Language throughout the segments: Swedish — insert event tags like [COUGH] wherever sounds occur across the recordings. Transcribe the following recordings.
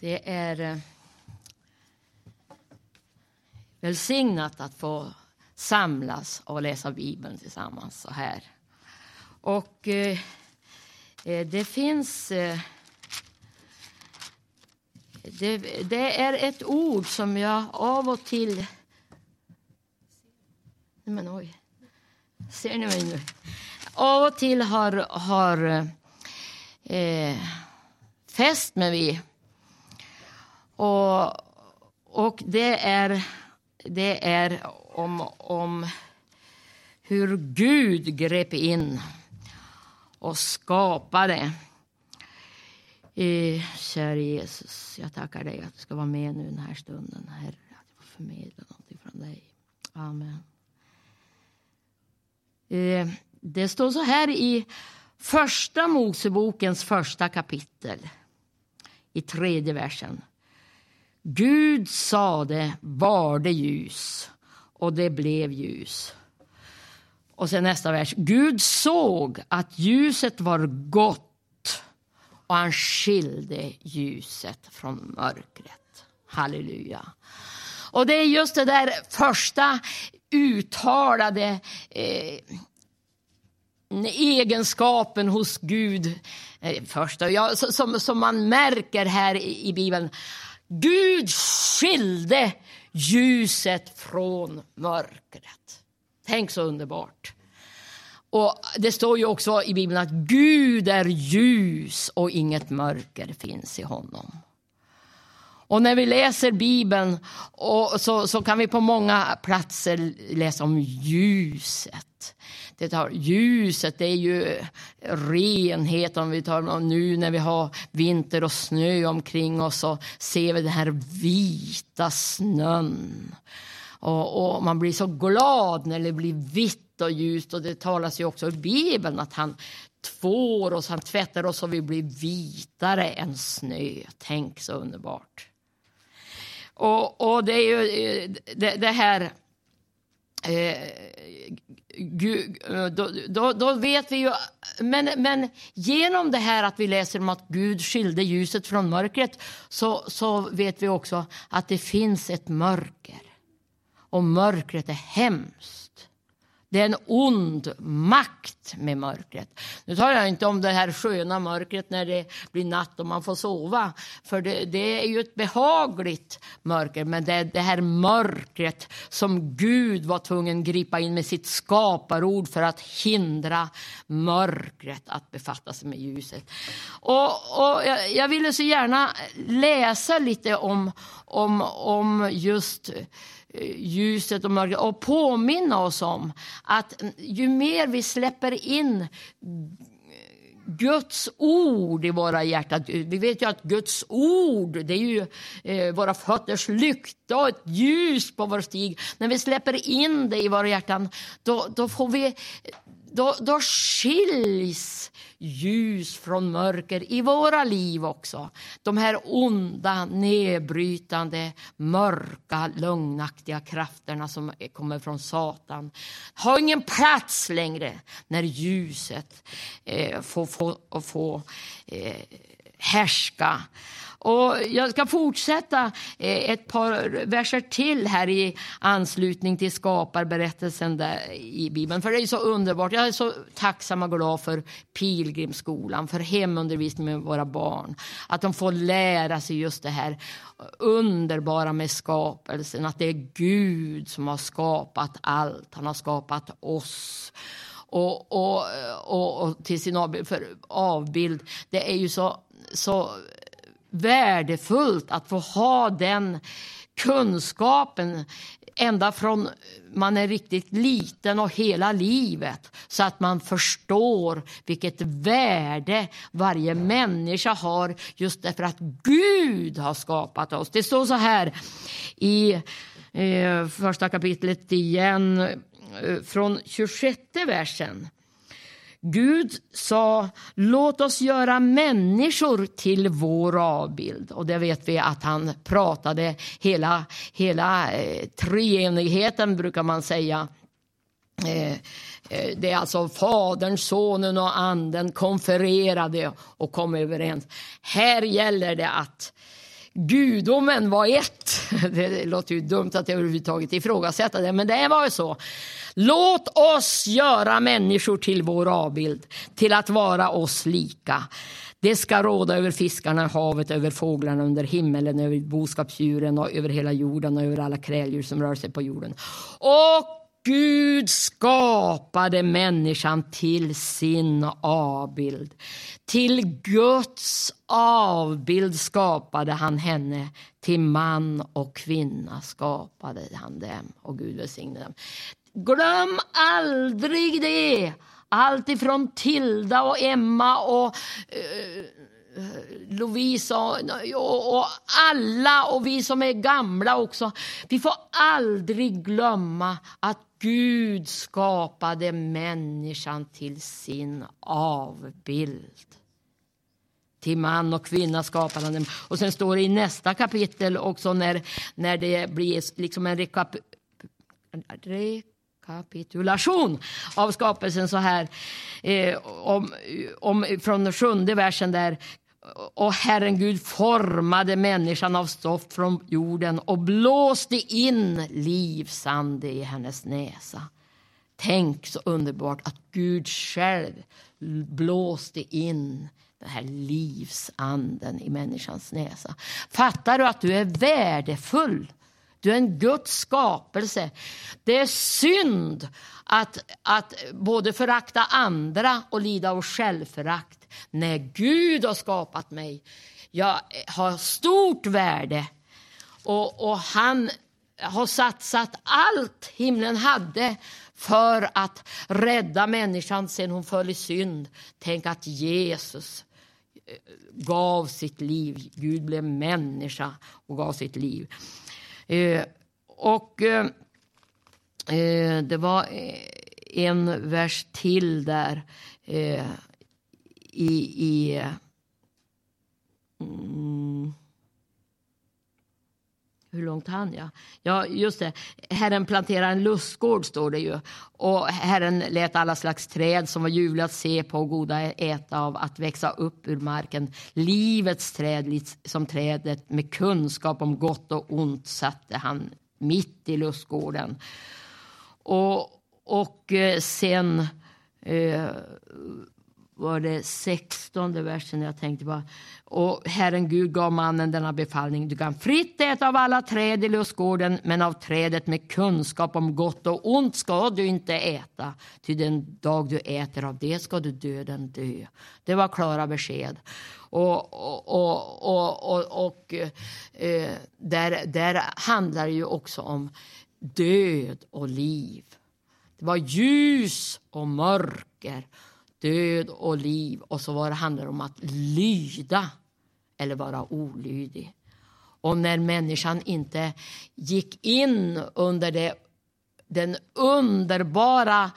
Det är eh, välsignat att få samlas och läsa Bibeln tillsammans så här. Och eh, eh det finns... Eh, det, det, är ett ord som jag av och till... Men oj. Ser ni mig nu? Av och till har, har eh, fäst mig vid. Och, och det är, det är om, om hur Gud grep in och skapade. Eh, kära Jesus, jag tackar dig att du ska vara med nu den här stunden, Herre. Att jag får förmedla någonting från dig. Amen. Eh, det står så här i Första Mosebokens första kapitel, i tredje versen. Gud sade, var det ljus, och det blev ljus. Och sen nästa vers. Gud såg att ljuset var gott och han skilde ljuset från mörkret. Halleluja. Och det är just det där första uttalade eh, egenskapen hos Gud eh, första, ja, som, som man märker här i, i Bibeln. Gud skilde ljuset från mörkret. Tänk så underbart. Och Det står ju också i Bibeln att Gud är ljus och inget mörker finns i honom. Och när vi läser Bibeln och så, så kan vi på många platser läsa om ljuset. Det tar, ljuset det är ju renhet. Om vi tar nu när vi har vinter och snö omkring oss så ser vi den här vita snön. Och, och, man blir så glad när det blir vitt och ljust. Och det talas ju också i Bibeln att han tvår oss, han tvättar oss och vi blir vitare än snö. Tänk så underbart. Och, och det är ju eh, det, det här... Eh, Gud, eh, då, då, då, vet vi ju... Men, men genom det här att vi läser om att Gud skilde ljuset från mörkret så, så vet vi också att det finns ett mörker. Och mörkret är hemskt. Det är en ond makt med mörkret. Nu talar jag inte om det här sköna mörkret när det blir natt och man får sova. För det, det är ju ett behagligt mörker. Men det är det här mörkret som Gud var tvungen att gripa in med sitt skaparord för att hindra mörkret att befatta sig med ljuset. Och, och jag, jag ville så gärna läsa lite om, om, om just ljuset och mörkret och påminna oss om att ju mer vi släpper in Guds ord i våra hjärtan. Vi vet ju att Guds ord det är ju eh, våra fötters lykta och ett ljus på vår stig. När vi släpper in det i våra hjärtan då, då får vi då, då skiljs ljus från mörker i våra liv också. De här onda, nedbrytande, mörka, lögnaktiga krafterna som kommer från Satan har ingen plats längre när ljuset eh, får, får, får eh, härska. Och jag ska fortsätta eh, ett par verser till här i anslutning till skaparberättelsen där i Bibeln. För det är så underbart. Jag är så tacksam och glad för Pilgrimsskolan, för hemundervisning med våra barn. Att de får lära sig just det här underbara med skapelsen. Att det är Gud som har skapat allt. Han har skapat oss. Och, och, och, och till sin avbild, för avbild. Det är ju så, så värdefullt att få ha den kunskapen ända från man är riktigt liten och hela livet så att man förstår vilket värde varje människa har just därför att Gud har skapat oss. Det står så här i eh, första kapitlet igen eh, från 26 versen. Gud sa, låt oss göra människor till vår avbild. Och det vet vi att han pratade hela, hela eh, treenigheten brukar man säga. Eh, eh, det är alltså Fadern, Sonen och Anden konfererade och kom överens. Här gäller det att gudomen var ett. [LAUGHS] Det låter ju dumt att överhuvudtaget ifrågasätta det, men det var ju så. Låt oss göra människor till vår avbild, till att vara oss lika. Det ska råda över fiskarna i havet, över fåglarna under himmelen, över boskapsdjuren och över hela jorden och över alla kräldjur som rör sig på jorden. Och Gud skapade människan till sin avbild. Till Guds avbild skapade han henne. Till man och kvinna skapade han dem. Och Gud välsignade dem. Glöm aldrig det! Allt ifrån Tilda och Emma och eh, Lovisa och, och, alla och vi som är gamla också. Vi får aldrig glömma att Gud skapade människan till sin avbild. Till man och kvinna skapade han dem. Och sen står det i nästa kapitel också när, när det blir liksom en rekap rekapitulation kapitulation av skapelsen så här. Eh, om, om, från sjunde versen där. Och Herren Gud formade människan av stoft från jorden och blåste in livsande i hennes näsa. Tänk så underbart att Gud själv blåste in den här livsanden i människans näsa. Fattar du att du är värdefull? Du är en Guds skapelse. Det är synd att, att både förakta andra och lida av självförakt. När Gud har skapat mig. Jag har stort värde och, och han har satsat allt himlen hade för att rädda människan sen hon föll i synd. Tänk att Jesus eh, gav sitt liv. Gud blev människa och gav sitt liv. Eh, och eh, eh det var eh, en vers till där eh, i, i mm, hur långt hann jag? Ja, just det. Herren planterar en lustgård, står det ju. Och Herren lät alla slags träd som var ljuvliga att se på och goda äta av att växa upp ur marken. Livets träd, som trädet med kunskap om gott och ont, satte han mitt i lustgården. Och, och eh, sen eh, var det 16 versen jag tänkte på. Och Herren Gud gav mannen denna befallning. Du kan fritt äta av alla träd i lustgården, men av trädet med kunskap om gott och ont ska du inte äta. Ty den dag du äter av det ska du döden dö. Det var klara besked. Och, och, och, och, och eh, där, där handlar det ju också om död och liv. Det var ljus och mörker död och liv och så var det handlar om att lyda eller vara olydig. Och när människan inte gick in under det, den underbara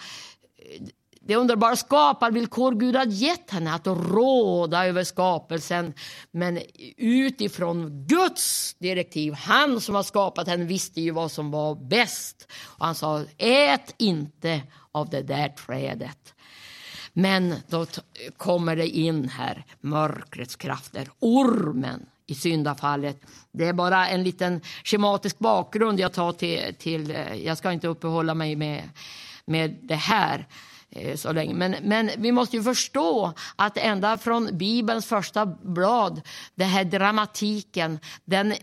det underbara skaparvillkor Gud hade gett henne, att råda över skapelsen. Men utifrån Guds direktiv, han som har skapat henne visste ju vad som var bäst. Och han sa, ät inte av det där trädet. Men då kommer det in här mörkrets krafter, ormen i syndafallet. Det är bara en liten schematisk bakgrund jag tar till, till eh, jag ska inte uppehålla mig med, med det här eh, så länge. Men, men vi måste ju förstå att ända från Bibelns första blad, den här dramatiken, den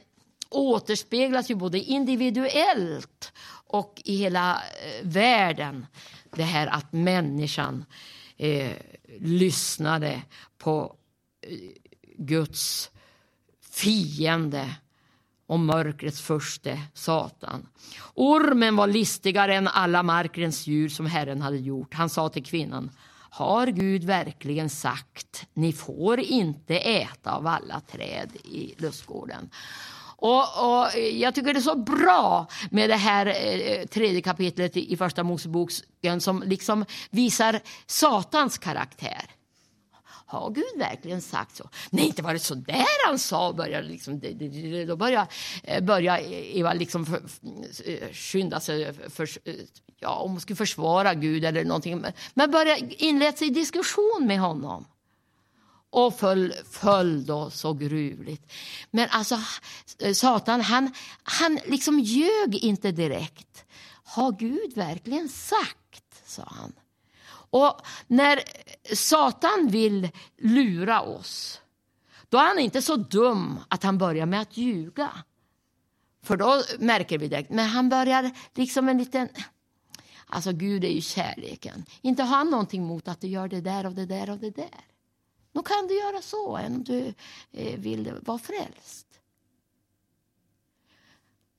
återspeglas ju både individuellt och i hela eh, världen. Det här att människan eh, lyssnade på eh, Guds fiende och mörkrets förste, Satan. Ormen var listigare än alla markens djur som Herren hade gjort. Han sa till kvinnan, har Gud verkligen sagt, ni får inte äta av alla träd i lustgården? Och, och, jag tycker det är så bra med det här eh, eh tredje kapitlet i första Moseboken som liksom visar Satans karaktär. Har Gud verkligen sagt så? Nej, inte var det så där han sa. Började liksom, då började, eh, började Eva liksom för, eh, skynda sig, för, ja, om hon skulle försvara Gud eller någonting. Men började inleda sig i diskussion med honom och föll, föll då så gruvligt. Men alltså, eh, Satan, han, han liksom ljög inte direkt. Har Gud verkligen sagt, sa han. Och när Satan vill lura oss, då är han inte så dum att han börjar med att ljuga. För då märker vi det. Men han börjar liksom en liten... Alltså Gud är ju kärleken. Inte har han någonting emot att du gör det där och det där och det där. Då kan du göra så, än om du eh, vill vara frälst.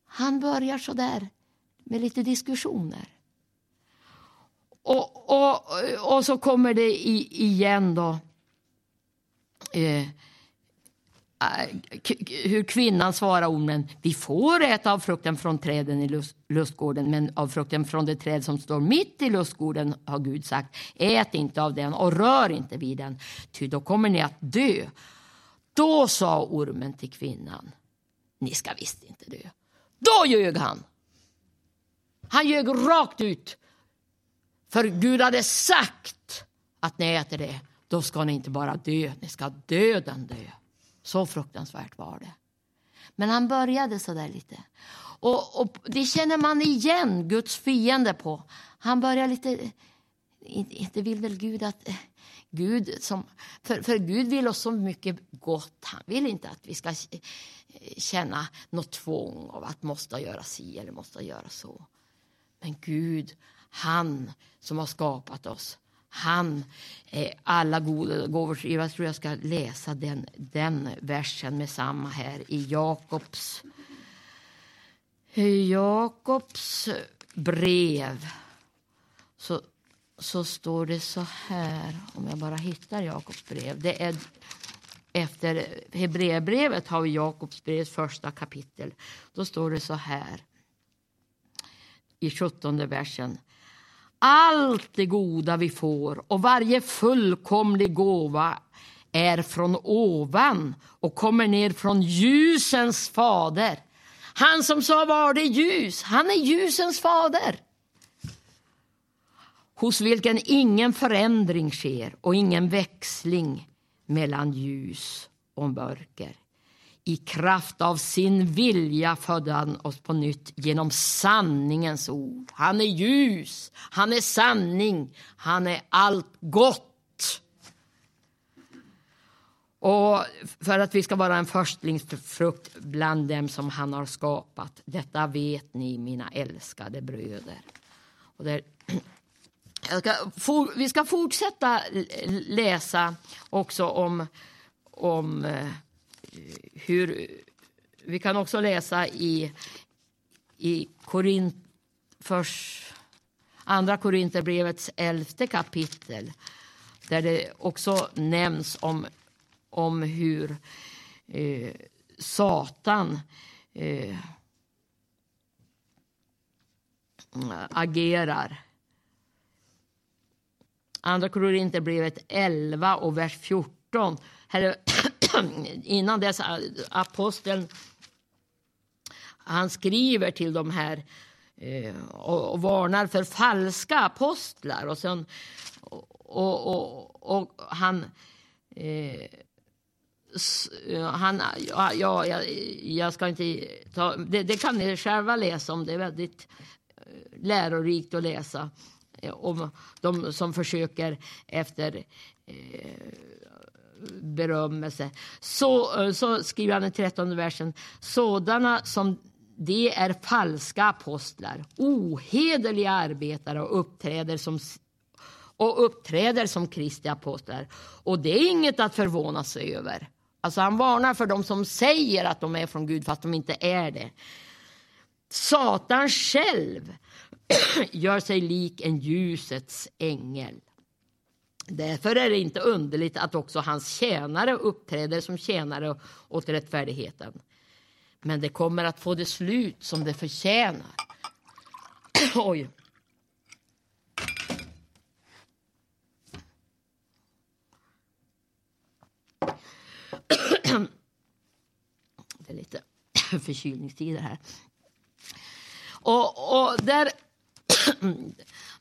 Han börjar så där med lite diskussioner. Och, och, och så kommer det i, igen då. Eh, Eh, hur kvinnan svarar ormen. Vi får äta av frukten från träden i lust, lustgården men av frukten från det träd som står mitt i lustgården har Gud sagt. Ät inte av den och rör inte vid den, ty då kommer ni att dö. Då sa ormen till kvinnan. Ni ska visst inte dö. Då ljög han. Han ljög rakt ut. För Gud hade sagt att ni äter det, då ska ni inte bara dö, ni ska döden dö. Så fruktansvärt var det. Men han började så där lite. Och, och, Det känner man igen Guds fiende på. Han börjar lite... Inte vill väl Gud att... Eh, Gud som, för, för Gud vill oss så mycket gott. Han vill inte att vi ska eh, känna något tvång av att måste göra si eller måste göra så. Men Gud, han som har skapat oss, han är alla goda gåvor. Jag tror jag ska läsa den, den versen med samma här i Jakobs, Jakobs brev. Så, så står det så här, om jag bara hittar Jakobs brev. Det är efter Hebreerbrevet har vi Jakobs brevs första kapitel. Då står det så här i 17 versen. Allt det goda vi får och varje fullkomlig gåva är från ovan och kommer ner från ljusens fader. Han som sa var det ljus, han är ljusens fader. Hos vilken ingen förändring sker och ingen växling mellan ljus och mörker. I kraft av sin vilja födde han oss på nytt genom sanningens ord. Han är ljus, han är sanning, han är allt gott. Och för att vi ska vara en förstlingsfrukt bland dem som han har skapat. Detta vet ni, mina älskade bröder. Och där, ska, for, vi ska fortsätta läsa också om, om eh, hur... Vi kan också läsa i, i Korint, först, Andra Korinthierbrevets elfte kapitel där det också nämns om, om hur eh, Satan eh, agerar. Andra Korinthierbrevet 11 och vers 14. Här [CLEARS THROAT] innan dess äh, aposteln han skriver till de här eh, och, och, varnar för falska apostlar. Och, sen, och, och, och han... Eh, eh, han, ja, jag, jag ska inte ta, det, det, kan ni själva läsa om. Det är väldigt eh, lärorikt att läsa om de som försöker efter eh, berömmelse. Så, eh, så skriver han i 13 versen. Sådana som de är falska apostlar, ohederliga arbetare och uppträder som och uppträder som Kristi apostlar. Och det är inget att förvåna sig över. Alltså han varnar för de som säger att de är från Gud fast de inte är det. Satan själv [CLEARS THROAT] gör sig lik en ljusets ängel. Därför är det inte underligt att också hans tjänare uppträder som tjänare åt rättfärdigheten. Men det kommer att få det slut som det förtjänar. [CLEARS THROAT] Oj. [CLEARS THROAT] Det är lite [CLEARS THROAT] förkylningstider här. Och, och där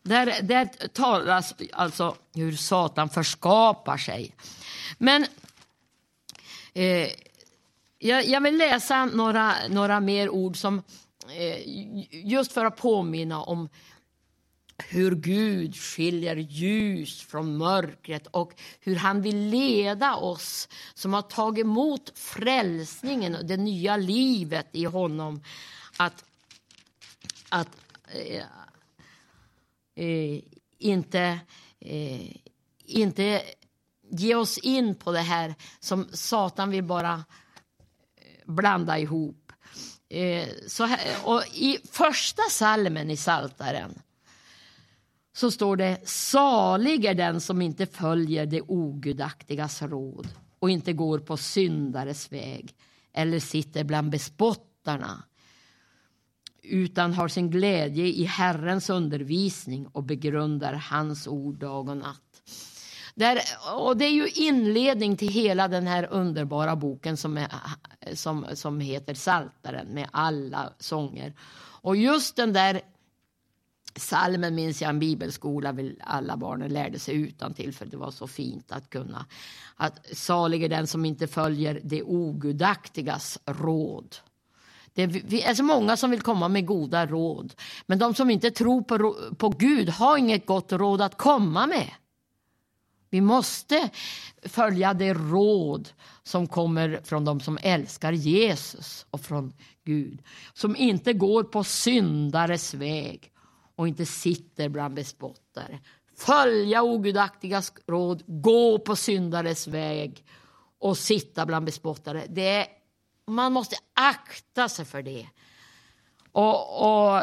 där, där talas alltså hur Satan förskapar sig. Men eh, jag, jag, vill läsa några, några mer ord som eh, just för att påminna om hur Gud skiljer ljus från mörkret och hur han vill leda oss som har tagit emot frälsningen och det nya livet i honom att, att eh, eh, inte, eh, inte ge oss in på det här som Satan vill bara eh, blanda ihop. Eh, så här, och I första salmen i Saltaren så står det salig är den som inte följer det ogudaktigas råd och inte går på syndares väg eller sitter bland bespottarna utan har sin glädje i Herrens undervisning och begrundar hans ord dag och natt. Där, och det är ju inledning till hela den här underbara boken som, är, som, som heter Saltaren med alla sånger. Och just den där Salmen minns jag en bibelskola, vill alla barnen lärde sig utan till för det var så fint att kunna. Att salig är den som inte följer det ogudaktigas råd. Det är så alltså många som vill komma med goda råd. Men de som inte tror på, på Gud har inget gott råd att komma med. Vi måste följa det råd som kommer från de som älskar Jesus och från Gud. Som inte går på syndares väg och inte sitter bland bespottare. Följa ogudaktigas råd, gå på syndares väg och sitta bland bespottare. Det är, man måste akta sig för det. Och, och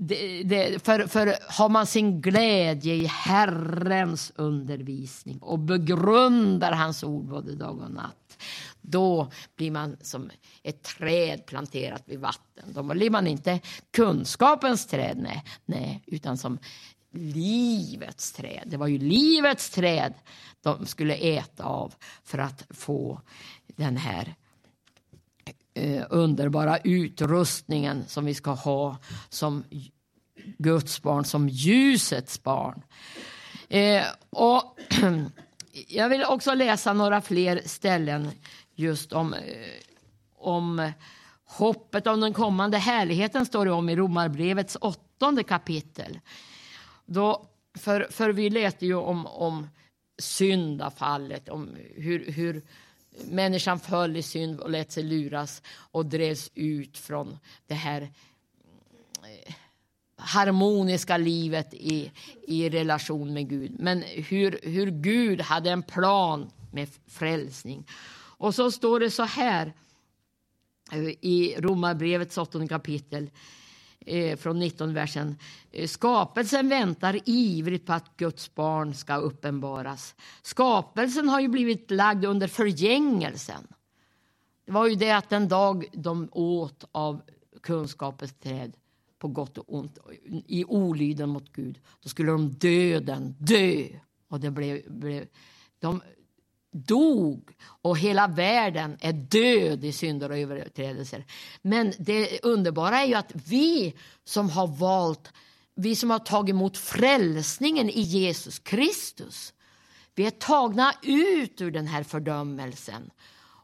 det, det, för, för har man sin glädje i Herrens undervisning och begrundar hans ord både dag och natt då blir man som ett träd planterat vid vatten. Då blir man inte kunskapens träd, nej, nej utan som livets träd. Det var ju livets träd de skulle äta av för att få den här eh, underbara utrustningen som vi ska ha som Guds barn, som ljusets barn. Eh, och [CLEARS THROAT] jag vill också läsa några fler ställen just om, eh, om hoppet om den kommande härligheten står det om i Romarbrevets åttonde kapitel. Då, för, för vi läste ju om, om syndafallet, om hur, hur människan föll i synd och lät sig luras och drevs ut från det här eh, harmoniska livet i, i relation med Gud. Men hur, hur Gud hade en plan med frälsning. Och så står det så här eh, i Romarbrevets åttonde kapitel eh, från 19 versen. Eh, skapelsen väntar ivrigt på att Guds barn ska uppenbaras. Skapelsen har ju blivit lagd under förgängelsen. Det var ju det att den dag de åt av kunskapens träd på gott och ont i olyden mot Gud, då skulle de döden dö. Och det blev, blev de dog och hela världen är död i synder och överträdelser. Men det underbara är ju att vi som har valt, vi som har tagit emot frälsningen i Jesus Kristus, vi är tagna ut ur den här fördömelsen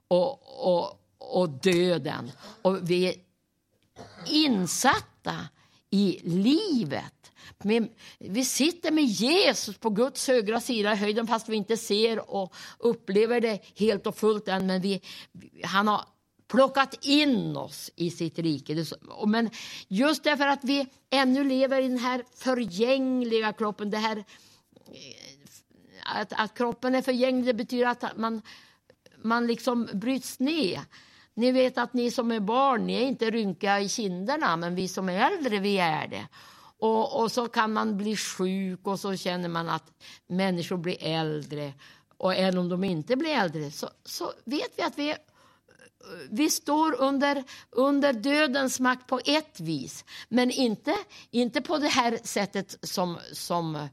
och, och, och döden. Och vi är insatta i livet med, vi sitter med Jesus på Guds högra sida i höjden fast vi inte ser och upplever det helt och fullt än. Men vi, han har plockat in oss i sitt rike. Men just därför att vi ännu lever i den här förgängliga kroppen, det här, eh, att, att kroppen är förgänglig, det betyder att man, man liksom bryts ner. Ni vet att ni som är barn, ni är inte rynkiga i kinderna, men vi som är äldre, vi är det. Och, och, så kan man bli sjuk och så känner man att människor blir äldre. Och även om de inte blir äldre så, så vet vi att vi, vi står under, under dödens makt på ett vis. Men inte, inte på det här sättet som, som eh,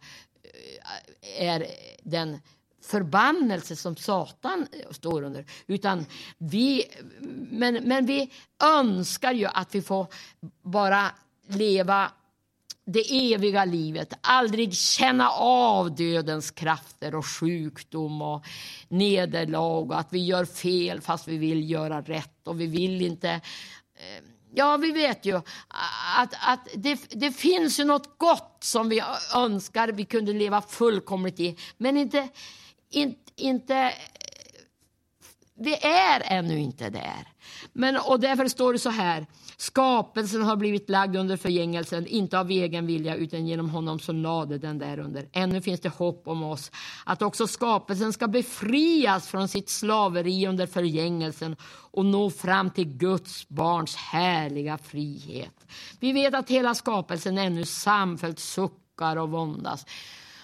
är den förbannelse som Satan står under. Utan vi, men, men vi önskar ju att vi får bara leva det eviga livet, aldrig känna av dödens krafter och sjukdom och nederlag och att vi gör fel fast vi vill göra rätt och vi vill inte eh, Ja, vi vet ju att, att det, det finns ju något gott som vi önskar vi kunde leva fullkomligt i, men inte, inte, inte vi är ännu inte där. Men, och därför står det så här. Skapelsen har blivit lagd under förgängelsen, inte av egen vilja utan genom honom som lade den därunder. Ännu finns det hopp om oss, att också skapelsen ska befrias från sitt slaveri under förgängelsen och nå fram till Guds barns härliga frihet. Vi vet att hela skapelsen ännu samfällt suckar och våndas.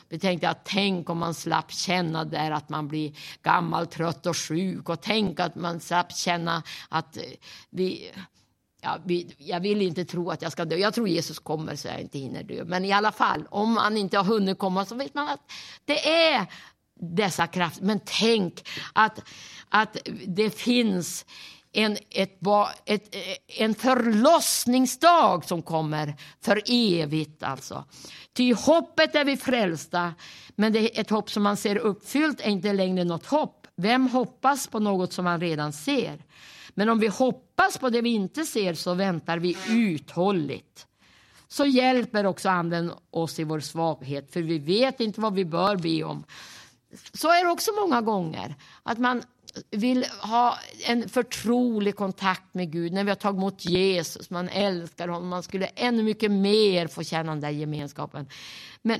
Vi tänkte att tänk om man slapp känna där att man blir gammal, trött och sjuk och tänk att man slapp känna att vi Ja, jag vill inte tro att jag ska dö. Jag tror Jesus kommer så jag inte hinner dö. Men i alla fall, om han inte har hunnit komma så vet man att det är dessa krafter. Men tänk att, att det finns en, ett, ett, en förlossningsdag som kommer för evigt. Alltså. Ty hoppet är vi frälsta, men det är ett hopp som man ser uppfyllt är inte längre något hopp. Vem hoppas på något som man redan ser? Men om vi hoppas på det vi inte ser så väntar vi uthålligt. Så hjälper också Anden oss i vår svaghet, för vi vet inte vad vi bör be om. Så är det också många gånger, att man vill ha en förtrolig kontakt med Gud. När vi har tagit emot Jesus, man älskar honom, man skulle ännu mycket mer få känna den där gemenskapen. Men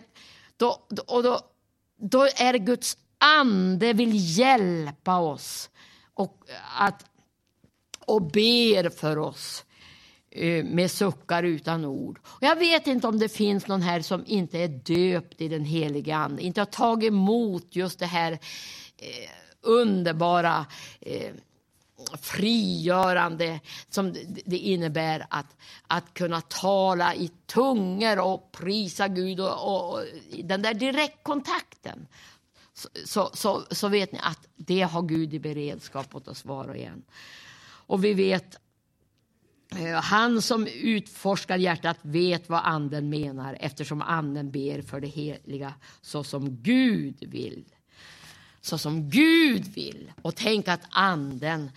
då, och då, då är det Guds ande vill hjälpa oss och, att, och ber för oss eh, med suckar utan ord. Och jag vet inte om det finns någon här som inte är döpt i den helige Ande, inte har tagit emot just det här eh, underbara eh, frigörande som det innebär att, att kunna tala i tungor och prisa Gud och, och, och den där direktkontakten. Så, så, så, så, vet ni att det har Gud i beredskap åt oss var och en. Och vi vet eh, han som utforskar hjärtat vet vad anden menar eftersom anden ber för det heliga så som Gud vill så som Gud vill. Och tänk att anden,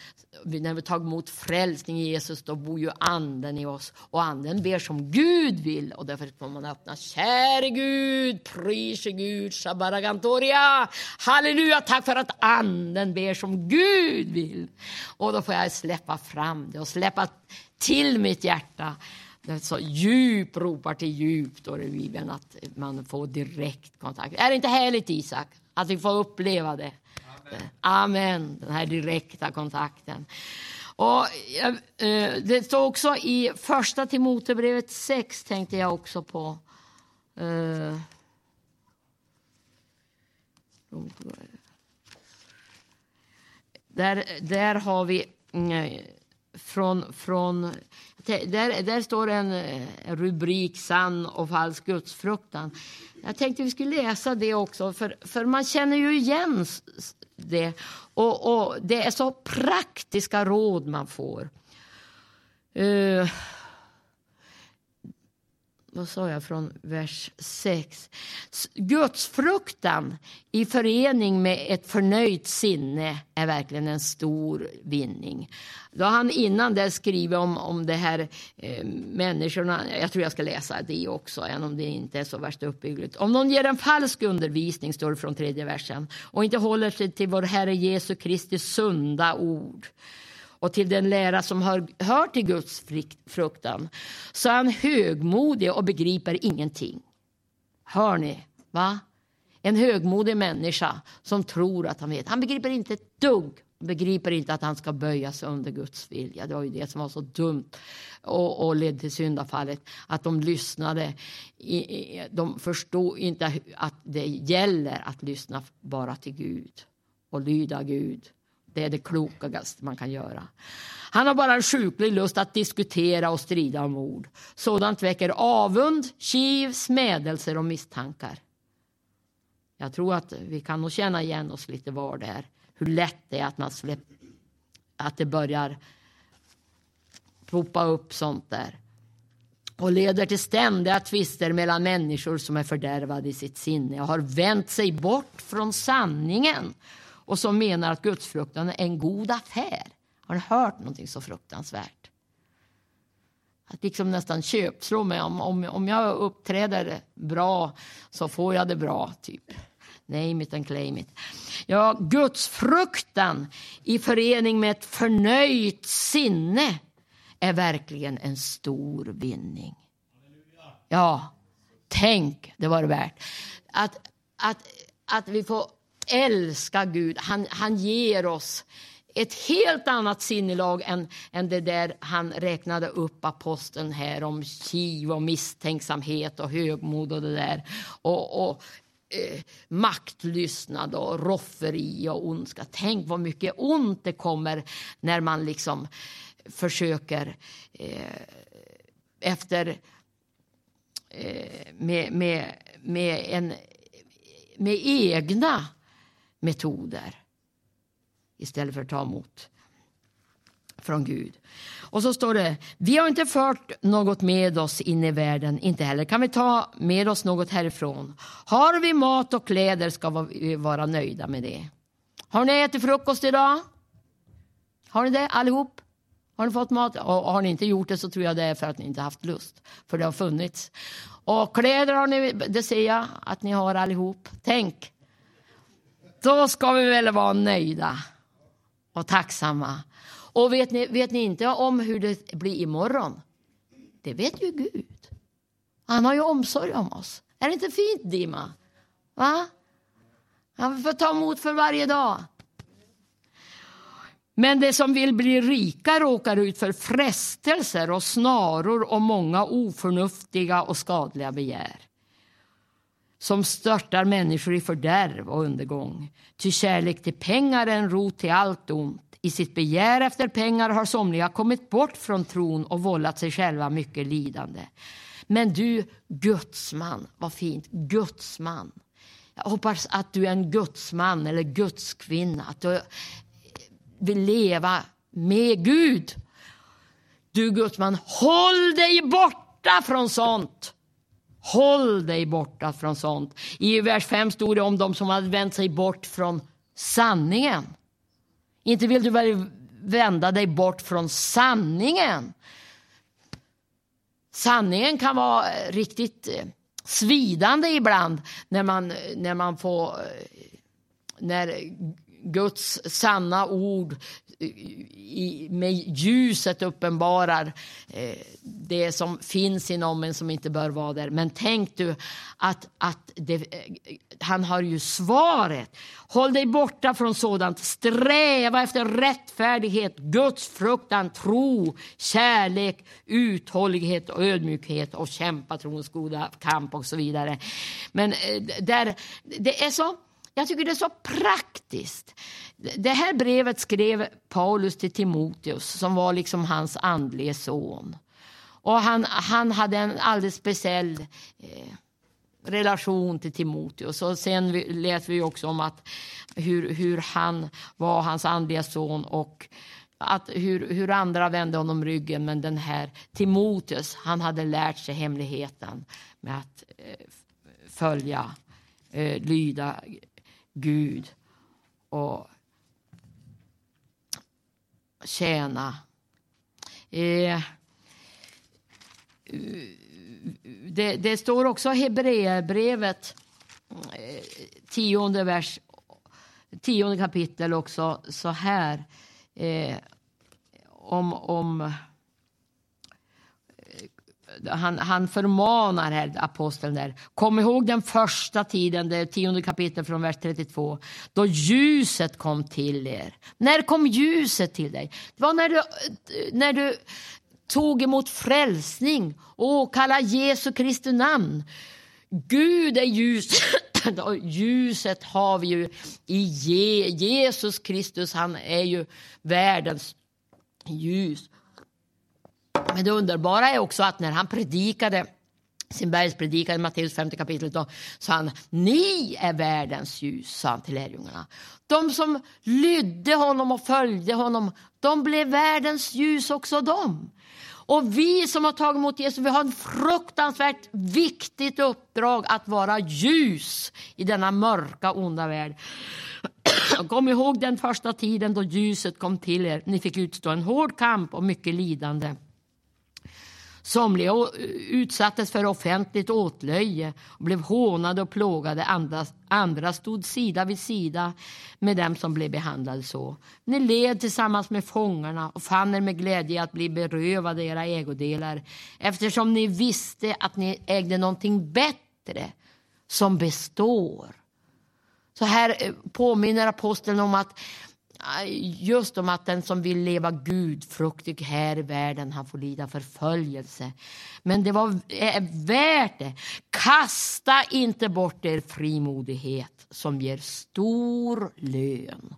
när vi tar emot frälsning i Jesus, då bor ju anden i oss. Och anden ber som Gud vill. Och därför får man öppna, käre Gud, prise Gud, shabaragantoria. Halleluja, tack för att anden ber som Gud vill. Och då får jag släppa fram det och släppa till mitt hjärta. Så djup ropar till djup, står det i Bibeln, att man får direkt kontakt. Är det inte härligt Isak? Att vi får uppleva det. Amen. Amen. Den här direkta kontakten. Och, eh, eh det står också i första Timotebrevet 6, tänkte jag också på. Eh, där, där har vi Nej, från, från där, där står en eh, rubrik sann och falsk gudsfruktan. Jag tänkte vi skulle läsa det också, för, för man känner ju igen det. Och, och det är så praktiska råd man får. Uh, vad sa jag från vers 6? Gudsfruktan i förening med ett förnöjt sinne är verkligen en stor vinning. Då har han innan det skrivit om, om det här eh, människorna, jag tror jag ska läsa det också, även om det inte är så värst uppbyggligt. Om någon ger en falsk undervisning, står det från tredje versen, och inte håller sig till vår Herre Jesu Kristi sunda ord och till den lära som hör, hör till Guds fruktan så är han högmodig och begriper ingenting. Hör ni? Va? En högmodig människa som tror att han vet. Han begriper inte ett dugg. Han begriper inte att han ska böja sig under Guds vilja. Det var ju det som var så dumt och, och ledde till syndafallet. Att de lyssnade. De förstod inte att det gäller att lyssna bara till Gud och lyda Gud. Det är det klokaste man kan göra. Han har bara en sjuklig lust att diskutera och strida om ord. Sådant väcker avund, kiv, smädelser och misstankar. Jag tror att vi kan nog känna igen oss lite var där. Hur lätt det är att man släpper, att det börjar poppa upp sånt där. och leder till ständiga tvister mellan människor som är fördärvade i sitt sinne och har vänt sig bort från sanningen och som menar att gudsfruktan är en god affär. Har ni hört någonting så fruktansvärt? Att liksom nästan köpslå mig om, om, om jag uppträder bra så får jag det bra, typ. Name it and claim it. Ja, gudsfruktan i förening med ett förnöjt sinne är verkligen en stor vinning. Ja, tänk, det var det värt. Att, att, att vi får älska Gud. Han, han ger oss ett helt annat sinnelag än, än det där han räknade upp aposteln här om kiv och misstänksamhet och högmod och det där. Och, och eh, maktlystnad och rofferi och ondska. Tänk vad mycket ont det kommer när man liksom försöker eh, efter eh, med, med, med, en, med egna metoder istället för att ta emot från Gud. Och så står det, vi har inte fört något med oss in i världen, inte heller kan vi ta med oss något härifrån. Har vi mat och kläder ska vi vara nöjda med det. Har ni ätit frukost idag? Har ni det allihop? Har ni fått mat? Och har ni inte gjort det så tror jag det är för att ni inte haft lust. För det har funnits. Och kläder har ni, det ser jag att ni har allihop. Tänk, då ska vi väl vara nöjda och tacksamma. Och vet ni, vet ni inte om hur det blir imorgon? Det vet ju Gud. Han har ju omsorg om oss. Är det inte fint, Dima? Va? Han får ta emot för varje dag. Men de som vill bli rika råkar ut för frestelser och snaror och många oförnuftiga och skadliga begär som störtar människor i fördärv och undergång. Ty kärlek till pengar är en rot till allt ont. I sitt begär efter pengar har somliga kommit bort från tron och vållat sig själva mycket lidande. Men du, gudsman, vad fint, gudsman. Jag hoppas att du är en gudsman eller gudskvinna, att du vill leva med Gud. Du gudsman, håll dig borta från sånt. Håll dig borta från sånt. I vers 5 stod det om de som hade vänt sig bort från sanningen. Inte vill du väl vända dig bort från sanningen? Sanningen kan vara eh, riktigt eh, svidande ibland när man, när man får eh, när Guds sanna ord i, med ljuset uppenbarar eh, det som finns inom en som inte bör vara där. Men tänk du att, att det, eh, han har ju svaret. Håll dig borta från sådant. Sträva efter rättfärdighet, Guds fruktan, tro, kärlek, uthållighet och ödmjukhet och kämpa trons goda kamp och så vidare. Men eh, där, det är så jag tycker det är så praktiskt. Det här brevet skrev Paulus till Timoteus som var liksom hans andlige son. Och han, han hade en alldeles speciell eh, relation till Timoteus. Och sen lät vi också om att hur, hur han var hans andliga son och att hur, hur andra vände honom ryggen. Men den här Timoteus, han hade lärt sig hemligheten med att eh, följa, eh, lyda Gud och tjäna. Eh, det, det, står också i Hebreerbrevet, eh, tionde vers, tionde kapitel också så här eh, om, om han, han förmanar här, aposteln där. Kom ihåg den första tiden, det tionde kapitlet från vers 32, då ljuset kom till er. När kom ljuset till dig? Det var när du, när du tog emot frälsning och kallade Jesu Kristi namn. Gud är ljus. [CLEARS THROAT] Ljuset har vi ju i Jesus Kristus. Han är ju världens ljus. Men det underbara är också att när han predikade sin bergspredikan i Matteus 5 kapitlet då sa han, ni är världens ljus, sa han till lärjungarna. De som lydde honom och följde honom, de blev världens ljus också de. Och vi som har tagit emot Jesus, vi har ett fruktansvärt viktigt uppdrag att vara ljus i denna mörka, onda värld. Kom ihåg den första tiden då ljuset kom till er. Ni fick utstå en hård kamp och mycket lidande. Somliga utsattes för offentligt åtlöje och blev hånade och plågade. Andra, andra stod sida vid sida med dem som blev behandlade så. Ni led tillsammans med fångarna och fann er med glädje att bli berövade era ägodelar eftersom ni visste att ni ägde någonting bättre som består. Så här eh, påminner aposteln om att just om att den som vill leva gudfruktig här i världen, han får lida förföljelse. Men det var värt det. Kasta inte bort er frimodighet som ger stor lön.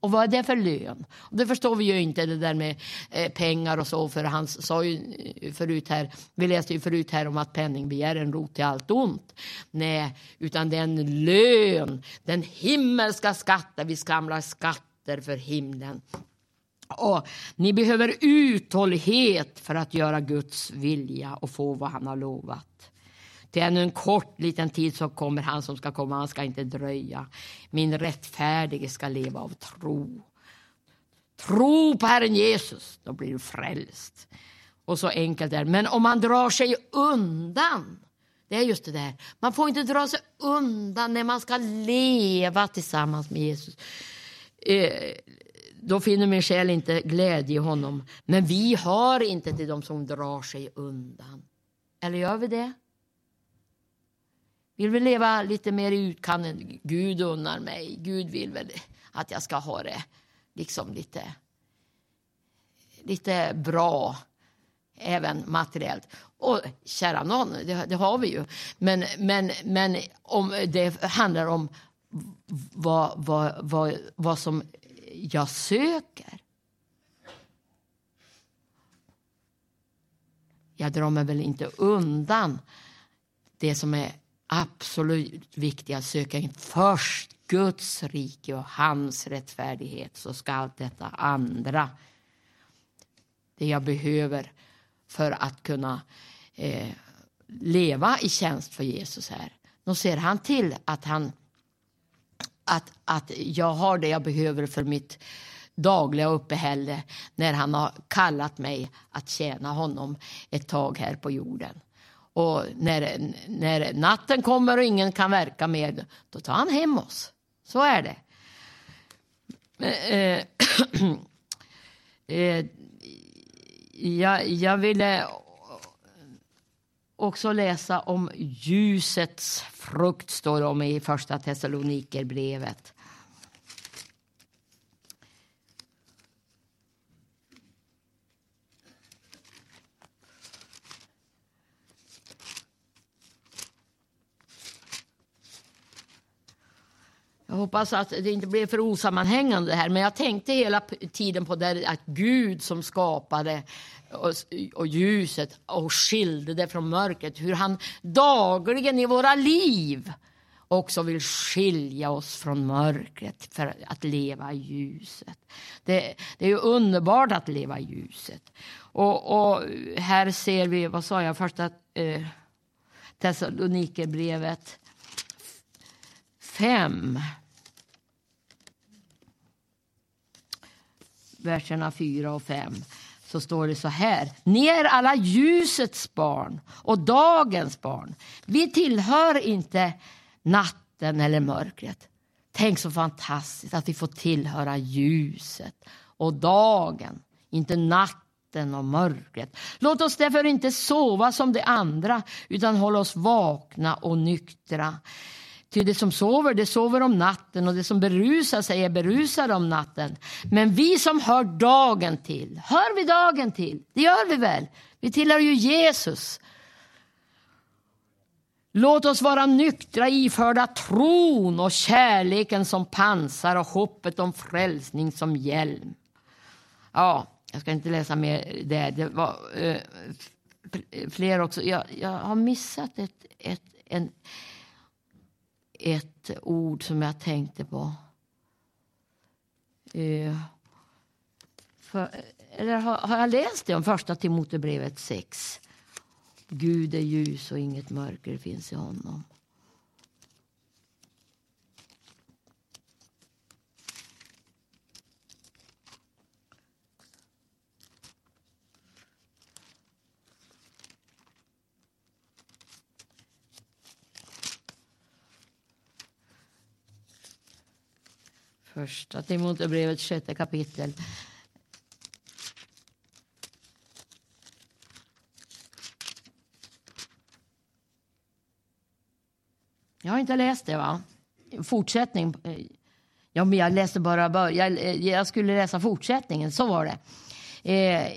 Och vad är det för lön? Det förstår vi ju inte, det där med eh, pengar och så, för han sa ju eh, förut här, vi läste ju förut här om att penningbegär är en rot till allt ont. Nej, utan det är en lön, den himmelska skatten, vi skamlar skatt skatter för himlen. Och ni behöver uthållighet för att göra Guds vilja och få vad han har lovat. Till ännu en kort liten tid så kommer han som ska komma, han ska inte dröja. Min rättfärdige ska leva av tro. Tro på Herren Jesus, då blir du frälst. Och så enkelt är det. Men om man drar sig undan, det är just det där. Man får inte dra sig undan när man ska leva tillsammans med Jesus eh, då finner min själ inte glädje i honom. Men vi har inte till dem som drar sig undan. Eller gör vi det? Vill vi leva lite mer i utkanten? Gud unnar mig. Gud vill väl att jag ska ha det liksom lite, lite bra, även materiellt. Och kära någon, det, det, har vi ju. Men, men, men om det handlar om vad, vad, vad, vad som jag söker. Jag drar mig väl inte undan det som är absolut viktigt att söka in först Guds rike och hans rättfärdighet så ska allt detta andra det jag behöver för att kunna eh, leva i tjänst för Jesus här. Då ser han till att han att, att jag har det jag behöver för mitt dagliga uppehälle när han har kallat mig att tjäna honom ett tag här på jorden. Och när, när natten kommer och ingen kan verka mer, då tar han hem oss. Så är det. Eh, [CLEARS THROAT] eh, jag, jag ville också läsa om ljusets frukt, står det om i första Thessalonikerbrevet. Jag hoppas att det inte blev för osammanhängande här, men jag tänkte hela tiden på det att Gud som skapade och, och ljuset och skilde det från mörkret. Hur han dagligen i våra liv också vill skilja oss från mörkret för att leva i ljuset. Det, det är ju underbart att leva i ljuset. Och, och här ser vi, vad sa jag, första eh, Thessalonikerbrevet 5. Verserna 4 och 5 så står det så här. Ni är alla ljusets barn och dagens barn. Vi tillhör inte natten eller mörkret. Tänk så fantastiskt att vi får tillhöra ljuset och dagen, inte natten och mörkret. Låt oss därför inte sova som de andra utan hålla oss vakna och nyktra. Ty det som sover, det sover om natten och det som berusar sig är berusade om natten. Men vi som hör dagen till, hör vi dagen till? Det gör vi väl? Vi tillhör ju Jesus. Låt oss vara nyktra, iförda tron och kärleken som pansar och hoppet om frälsning som hjälm. Ja, jag ska inte läsa mer det. Det var eh, fler också. Jag, jag har missat ett, ett, en ett ord som jag tänkte på. Eh, För, eller har, har jag läst det om första Timotebrevet 6? Gud är ljus och inget mörker finns i honom. Första Timoteusbrevet, sjätte kapitel. Jag har inte läst det, va? Fortsättning. Eh, ja, men jag läste bara början. Jag, eh, jag skulle läsa fortsättningen, så var det. Eh,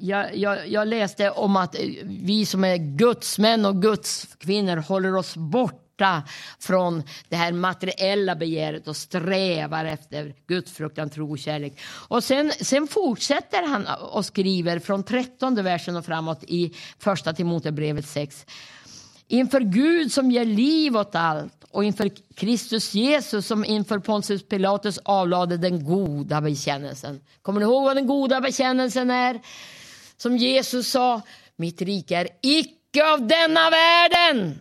jag, jag, jag, läste om att eh, vi som är gudsmän och gudskvinnor håller oss bort borta från det här materiella begäret och strävar efter gudsfruktan, tro och kärlek. Och sen, sen fortsätter han och skriver från trettonde versen och framåt i första Timoteusbrevet 6. Inför Gud som ger liv åt allt och inför Kristus Jesus som inför Pontius Pilatus avlade den goda bekännelsen. Kommer ni ihåg vad den goda bekännelsen är? Som Jesus sa, mitt rike är icke av denna världen.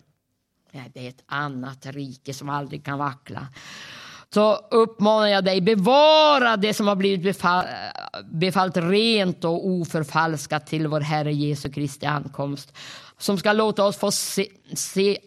Det är ett annat rike som aldrig kan vackla. Så uppmanar jag dig, bevara det som har blivit befall, befallt rent och oförfalskat till vår Herre Jesu Kristi ankomst. Som ska låta oss få se, se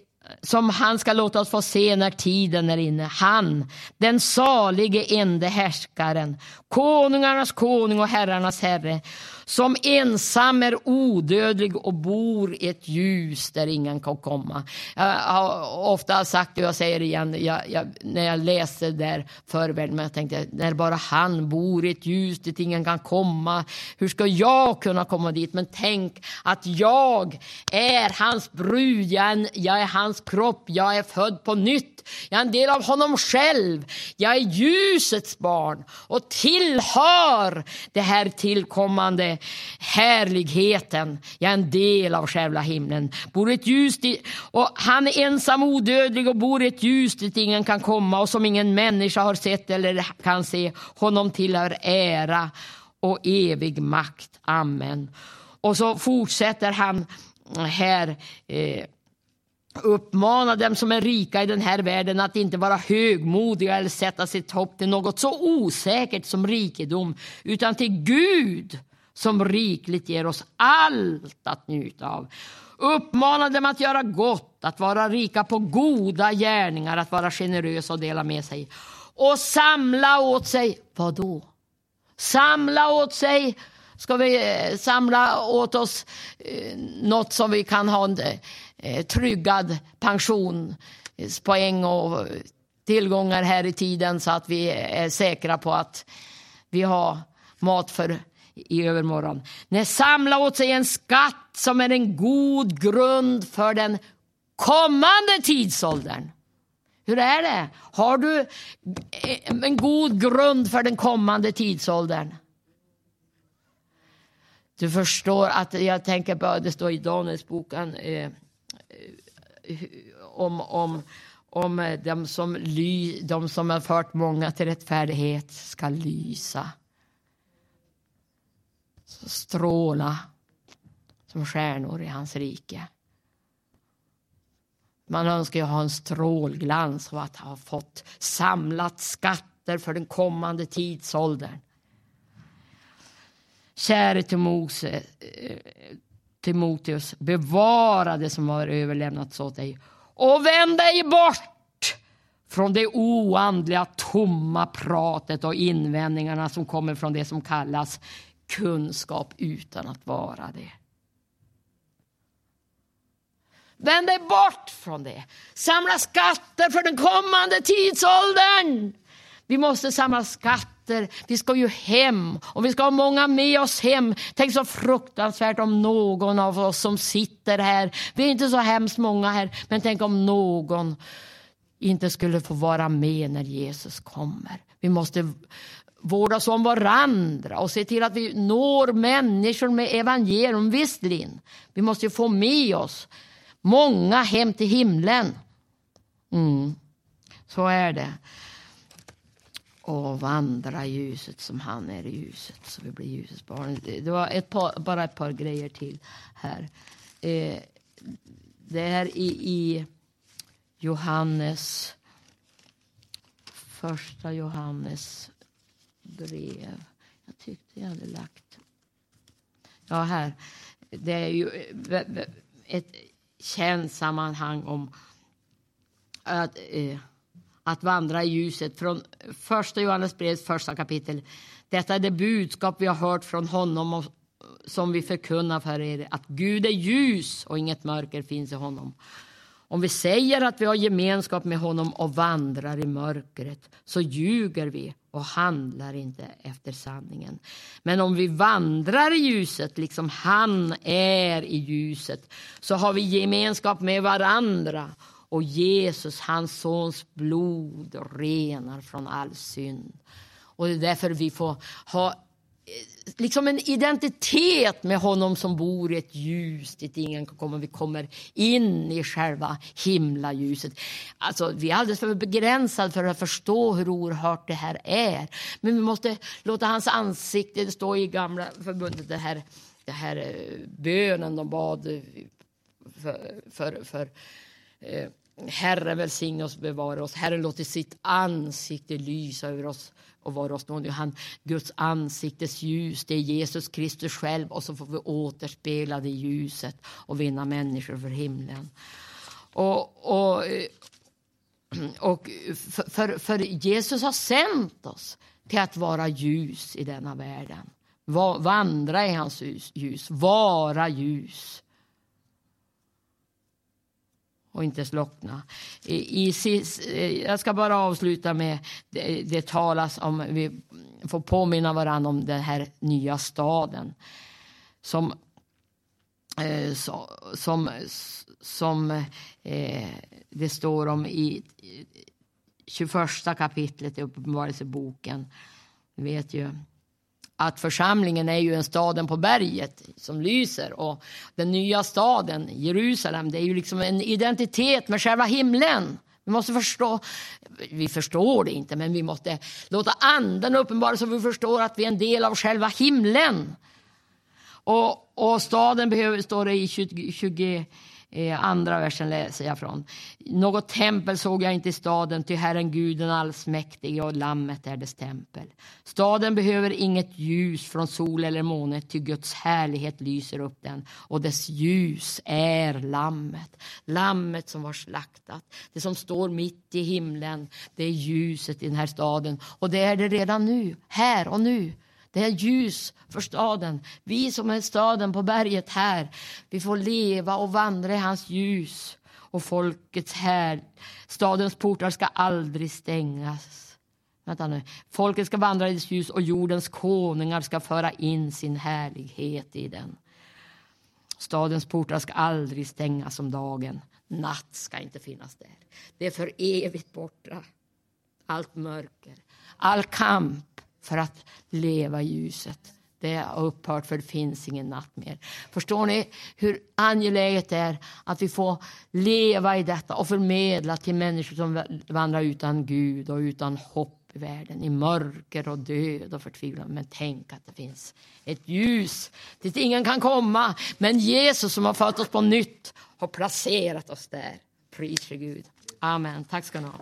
som han ska låta oss få se när tiden är inne. Han, den salige ende härskaren, konungarnas konung och herrarnas herre, som ensam är odödlig och bor i ett ljus där ingen kan komma. Jag har ofta sagt det och jag säger det igen, jag, jag, när jag läste där förvärlden. men jag tänkte när bara han bor i ett ljus dit ingen kan komma, hur ska jag kunna komma dit? Men tänk att jag är hans brud, jag är, jag är hans kropp, jag är född på nytt, jag är en del av honom själv, jag är ljusets barn och tillhör det här tillkommande härligheten. Jag är en del av själva himlen. Bor ett ljus och han är ensam odödlig och bor i ett ljus dit ingen kan komma och som ingen människa har sett eller kan se. Honom tillhör ära och evig makt. Amen. Och så fortsätter han här eh, uppmana dem som är rika i den här världen att inte vara högmodiga eller sätta sitt hopp till något så osäkert som rikedom, utan till Gud som rikligt ger oss allt att njuta av. Uppmana dem att göra gott, att vara rika på goda gärningar, att vara generösa och dela med sig. Och samla åt sig, vad då? Samla åt sig, ska vi eh, samla åt oss eh, något som vi kan ha en eh, tryggad pensionspoäng eh, och eh, tillgångar här i tiden så att vi är säkra på att vi har mat för i övermorgon. Nej, samla åt sig en skatt som är en god grund för den kommande tidsåldern. Hur är det? Har du eh, en god grund för den kommande tidsåldern? Du förstår att jag tänker på, det står i Danielsboken eh, eh, Eh, om, om, om eh, de, som ly, de som har fört många till rättfärdighet ska lysa stråla som stjärnor i hans rike. Man önskar ju ha en strålglans och att ha fått samlat skatter för den kommande tidsåldern. Käre eh, Timoteus, bevara det som har överlämnats åt dig och vänd dig bort från det oandliga, tomma pratet och invändningarna som kommer från det som kallas kunskap utan att vara det. Vänd dig bort från det. Samla skatter för den kommande tidsåldern. Vi måste samla skatter. Vi ska ju hem och vi ska ha många med oss hem. Tänk så fruktansvärt om någon av oss som sitter här, vi är inte så hemskt många här, men tänk om någon inte skulle få vara med när Jesus kommer. Vi måste vårdas om varandra och se till att vi når människor med evangelium. Visst Linn, vi måste ju få med oss många hem till himlen. Mm. Så är det och vandra i ljuset som han är i ljuset, så vi blir ljusets barn. Det var ett par, bara ett par grejer till här. Eh, det är i, i Johannes, första Johannes brev. Jag tyckte jag hade lagt... Ja, här. Det är ju eh, ett känt sammanhang om att, eh, att vandra i ljuset. Från första Johannes brevs första kapitel. Detta är det budskap vi har hört från honom och som vi förkunnar för er, att Gud är ljus och inget mörker finns i honom. Om vi säger att vi har gemenskap med honom och vandrar i mörkret så ljuger vi och handlar inte efter sanningen. Men om vi vandrar i ljuset, liksom han är i ljuset så har vi gemenskap med varandra och Jesus, hans sons blod, renar från all synd. Och det är därför vi får ha eh, liksom en identitet med honom som bor i ett ljus dit ingen kan komma. Vi kommer in i själva himlaljuset. Alltså, vi är alldeles för begränsade för att förstå hur oerhört det här är. Men vi måste låta hans ansikte, det står i gamla förbundet, det här, det här eh, bönen de bad eh, för, för, för eh, Herren välsigne oss och bevara oss. Herren låter sitt ansikte lysa över oss och vara oss nådig. Han, Guds ansiktes ljus, det är Jesus Kristus själv och så får vi återspela det ljuset och vinna människor för himlen. Och, och, eh, och för, för, för Jesus har sänt oss till att vara ljus i denna världen. Vandra i hans ljus, vara ljus och inte slockna. I, i, eh, jag ska bara avsluta med, det, det talas om, vi får påminna varandra om den här nya staden. Som, eh, som, som eh, det står om i 21 kapitlet i Uppenbarelseboken. vet ju att församlingen är ju en staden på berget som lyser och den nya staden, Jerusalem, det är ju liksom en identitet med själva himlen. Vi måste förstå, vi förstår det inte, men vi måste låta anden uppenbara så vi förstår att vi är en del av själva himlen. Och, och staden behöver, står det i 20, 20 Eh, andra versen läser jag från. Något tempel såg jag inte i staden, ty Herren Gud den allsmäktige och Lammet är dess tempel. Staden behöver inget ljus från sol eller måne, ty Guds härlighet lyser upp den och dess ljus är Lammet. Lammet som var slaktat, det som står mitt i himlen, det är ljuset i den här staden och det är det redan nu, här och nu. Det är ljus för staden. Vi som är staden på berget här, vi får leva och vandra i hans ljus. Och folkets här, stadens portar ska aldrig stängas. Vänta nu. Folket ska vandra i dess ljus och jordens konungar ska föra in sin härlighet i den. Stadens portar ska aldrig stängas om dagen. Natt ska inte finnas där. Det är för evigt borta. Allt mörker, all kamp, för att leva i ljuset. Det har upphört för det finns ingen natt mer. Förstår ni hur angeläget det är att vi får leva i detta och förmedla till människor som vandrar utan Gud och utan hopp i världen, i mörker och död och förtvivlan. Men tänk att det finns ett ljus dit ingen kan komma. Men Jesus som har fött oss på nytt har placerat oss där. Pris för Gud. Amen. Tack ska ni ha.